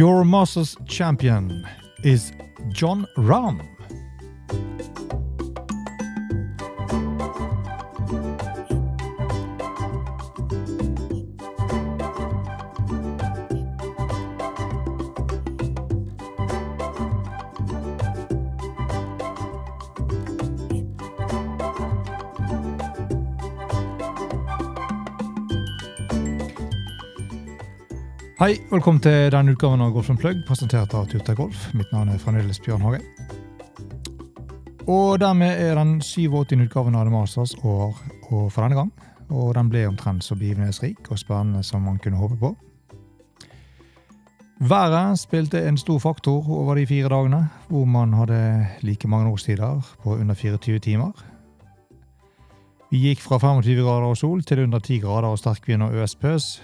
Your Masters champion is John Rahm. Hei, velkommen til denne utgaven av Golf Plugg, presentert av Tuta Golf. Mitt navn er fremdeles Bjørn Hage. Og dermed er den 87. utgaven av The Masters år og for denne gang. Og den ble omtrent så begivenhetsrik og spennende som man kunne håpe på. Været spilte en stor faktor over de fire dagene, hvor man hadde like mange årstider på under 24 timer. Vi gikk fra 25 grader og sol til under 10 grader og sterk vind og øspøs,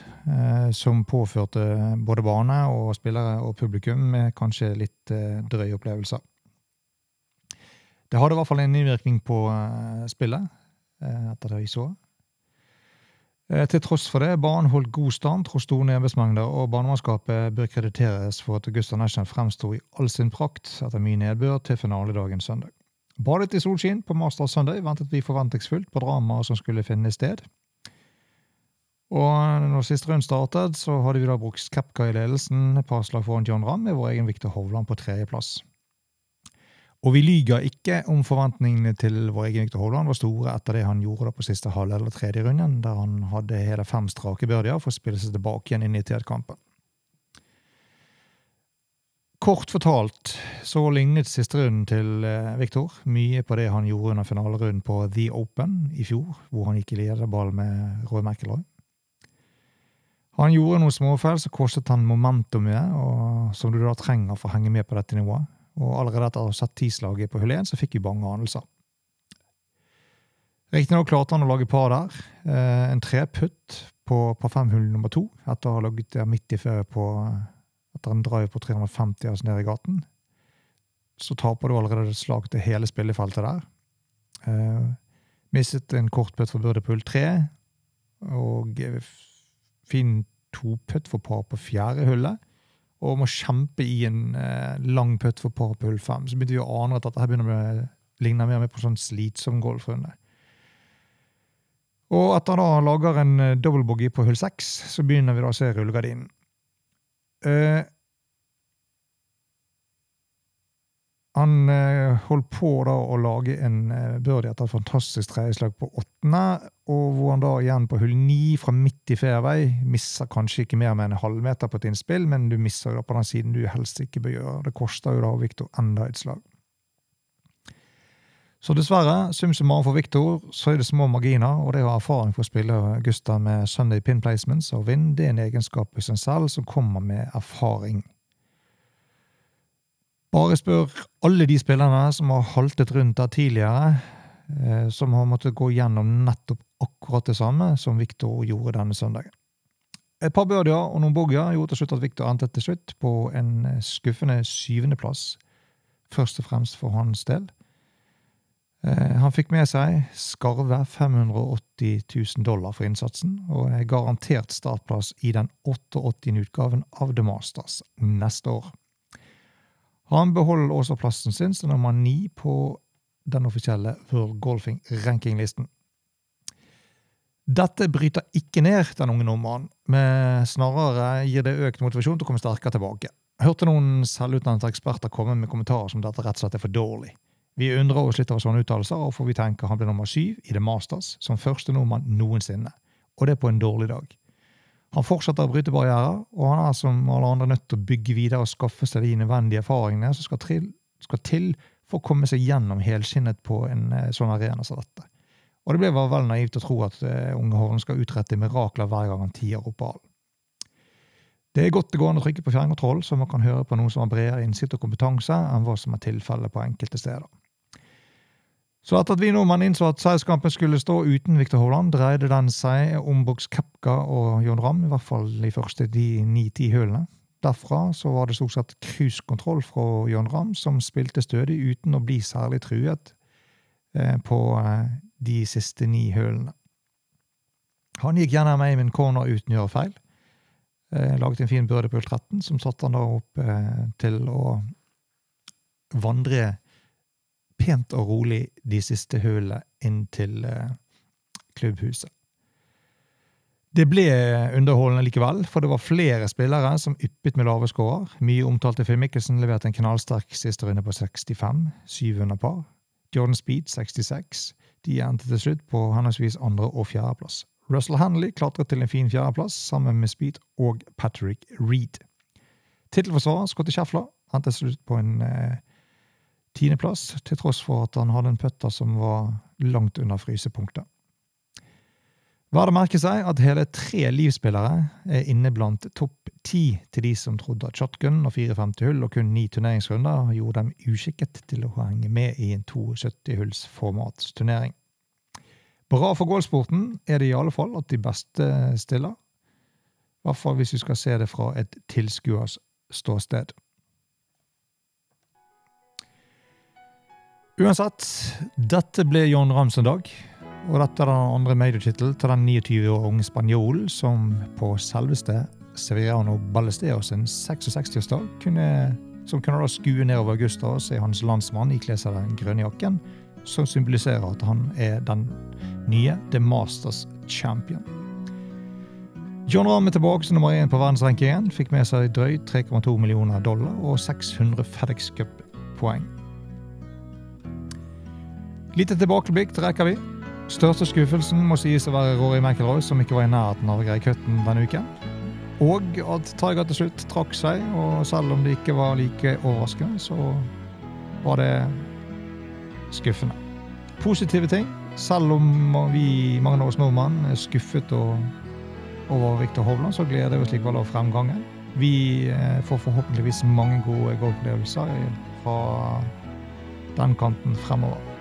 som påførte både bane og spillere og publikum med kanskje litt eh, drøye opplevelser. Det hadde i hvert fall en innvirkning på eh, spillet, etter det vi så. Til tross for det, banen holdt god stand tross store nedbørsmengder, og banemannskapet bør krediteres for at Augusta National fremsto i all sin prakt etter mye nedbør til finaledagen søndag. Badet i solskinn på Masters søndag ventet vi forventningsfullt på dramaet som skulle finne sted. Og når siste runde startet, så hadde vi da brukt Kepka i ledelsen, et par slag foran John Ramm med vår egen Viktor Hovland på tredjeplass. Og vi lyger ikke om forventningene til vår egen Viktor Hovland var store etter det han gjorde da på siste halv eller tredje runden, der han hadde hele fem strake birdier for å spille seg tilbake igjen inn i Ted-kampen. Kort fortalt så lignet siste runden til Viktor mye på det han gjorde under finalerunden på The Open i fjor, hvor han gikk i lederball med Roy McIlroy. Han gjorde noen småfeil som kostet han momentumet, og som du da trenger for å henge med på dette nivået. Og allerede etter å ha sett tislaget på hull 1, så fikk vi bange anelser. Riktignok klarte han å lage par der. Eh, en treputt på par fem-hull nummer to, etter å ha ligget der midt i ferie på etter en drive på 350 altså ned i gaten. Så taper du allerede slag til hele spillefeltet der. Eh, mistet en kort putt for burde på hull tre, og fin toputt for par på fjerde hullet. Og må kjempe i en eh, lang putt for par på hull fem. Så begynte vi å ane at dette begynner å ligne mer på sånn slitsom golfrunde. Og etter da lager en eh, double på hull seks, så begynner vi da å se rullegardinen. Uh, Han eh, holdt på da å lage en birdie etter et fantastisk tredjeslag på åttende, og hvor han da igjen på hull ni fra midt i fairway misser kanskje ikke mer med en halvmeter på et innspill, men du misser jo da på den siden du helst ikke bør gjøre. Det koster jo da Viktor enda et slag. Så dessverre, sum summarum for Viktor, så er det små marginer, og det å ha erfaring for å Gustav med Sunday pin placements og vind, det er en egenskap i seg selv som kommer med erfaring. Bare spør alle de spillerne som har haltet rundt der tidligere, eh, som har måttet gå gjennom nettopp akkurat det samme som Viktor gjorde denne søndagen. Et par birdier og noen bogger gjorde til slutt at Viktor endte til slutt på en skuffende syvendeplass, først og fremst for hans del. Eh, han fikk med seg skarve 580 000 dollar for innsatsen, og er garantert startplass i den 88. utgaven av The Masters neste år. Han beholder også plassen sin som nummer ni på den offisielle World Golfing-rankinglisten. Dette bryter ikke ned den unge nordmannen, men snarere gir det økt motivasjon til å komme sterkere tilbake. Hørte noen selvutnevnte eksperter komme med kommentarer som dette rett og slett er for dårlig. Vi undrer oss litt over sånne uttalelser, får vi tenke han ble nummer syv i The Masters som første nordmann noensinne. Og det på en dårlig dag. Han fortsetter å bryte barrierer, og han er som alle andre nødt til å bygge videre og skaffe seg de nødvendige erfaringene som skal til, skal til for å komme seg gjennom helskinnet på en eh, sånn arena som dette. Og det ble vel naivt å tro at uh, unge Hovland skal utrette mirakler hver gang han tier opp ballen. Det er godt det går an å trykke på fjernkontroll, så man kan høre på noen som har bredere innsikt og kompetanse enn hva som er tilfellet på enkelte steder. Så etter at vi nordmenn innså at seierskampen skulle stå uten Viktor Hovland, dreide den seg om Boks Kepka og John Ramm, i hvert fall de første de ni-ti hølene. Derfra så var det stort sett cruisekontroll fra John Ramm, som spilte stødig uten å bli særlig truet eh, på eh, de siste ni hølene. Han gikk gjennom Amon Corner uten å gjøre feil. Eh, laget en fin byrde på hull 13, som satte han da opp eh, til å vandre pent og rolig de siste hullene inn til eh, klubbhuset. Det ble underholdende likevel, for det var flere spillere som yppet med lave skårer. Mye omtalte Finn Mikkelsen leverte en knallsterk siste runde på 65, 700 par. Jordan Speed 66. De endte til slutt på henholdsvis andre- og fjerdeplass. Russell Hanley klatret til en fin fjerdeplass sammen med Speed og Patrick Reed. Tittelforsvarer Scotty Scheffler endte til slutt på en eh, tiendeplass, til tross for at han hadde en putter som var langt under frysepunktet. Verdt å merke seg at hele tre livspillere er inne blant topp ti til de som trodde at shotgun og 54 hull og kun ni turneringsrunder gjorde dem uskikket til å henge med i en 72-hulls-formatsturnering. Bra for golfsporten er det i alle fall at de beste stiller. I hvis vi skal se det fra et tilskuers ståsted. Uansett, dette ble John Rams dag. Og dette er den andre major-tittel til den 29 år unge spanjolen som på selveste Severiano Ballesteo sin 66-årsdag kunne, som kunne da skue nedover Augusta og se hans landsmann ikle seg den grønne jakken, som symboliserer at han er den nye The Masters Champion. John Rahm er tilbake som nummer én på verdensrankingen. Fikk med seg drøyt 3,2 millioner dollar og 600 FedEx Cup-poeng. Lite tilbakeblikk rekker vi. Største skuffelsen må sies å være Rory McIlroy, som ikke var i nærheten av å greie cutten denne uken. Og at Tiger til slutt trakk seg, og selv om det ikke var like overraskende, så var det skuffende. Positive ting. Selv om vi, mange av oss nordmenn, er skuffet over Viktor Hovland, så gleder vi oss likevel over fremgangen. Vi eh, får forhåpentligvis mange gode golfopplevelser fra den kanten fremover.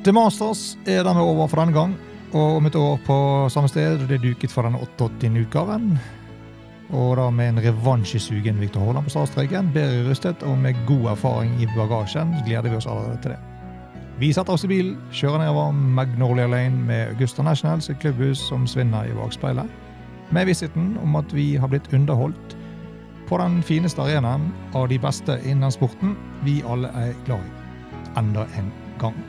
The Masters er dermed over for denne gang. Og om et år på samme sted det er duket for den 88. utgaven. Og da med en revansjesugen Viktor Haaland på startstreken, bedre rustet og med god erfaring i bagasjen, gleder vi oss allerede til det. Vi setter oss i bilen, kjører nedover Magnolia Lane med Augusta Nationals, sitt klubbhus som svinner i bakspeilet, med vissheten om at vi har blitt underholdt på den fineste arenaen av de beste innen sporten vi alle er glad i. Enda en gang.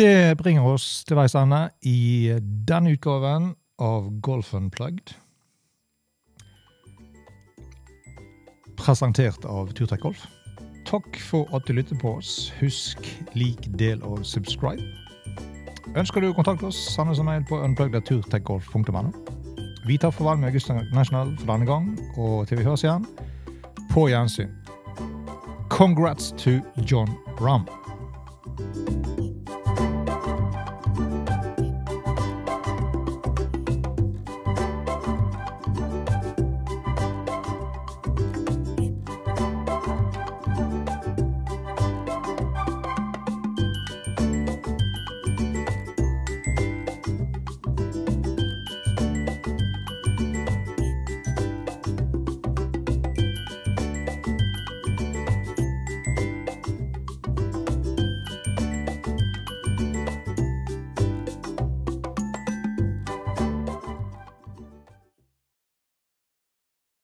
Det bringer oss til veis ende i denne utgaven av Golf Unplugged. Presentert av Turtek Golf. Takk for at du lyttet på oss. Husk lik, del og subscribe. Ønsker du å kontakte oss, send oss en mail på unplugged.turtekgolf.no. Vi tar farvel med Augusta National for denne gang, og til vi høres igjen, på gjensyn. Congrats to John Rahm.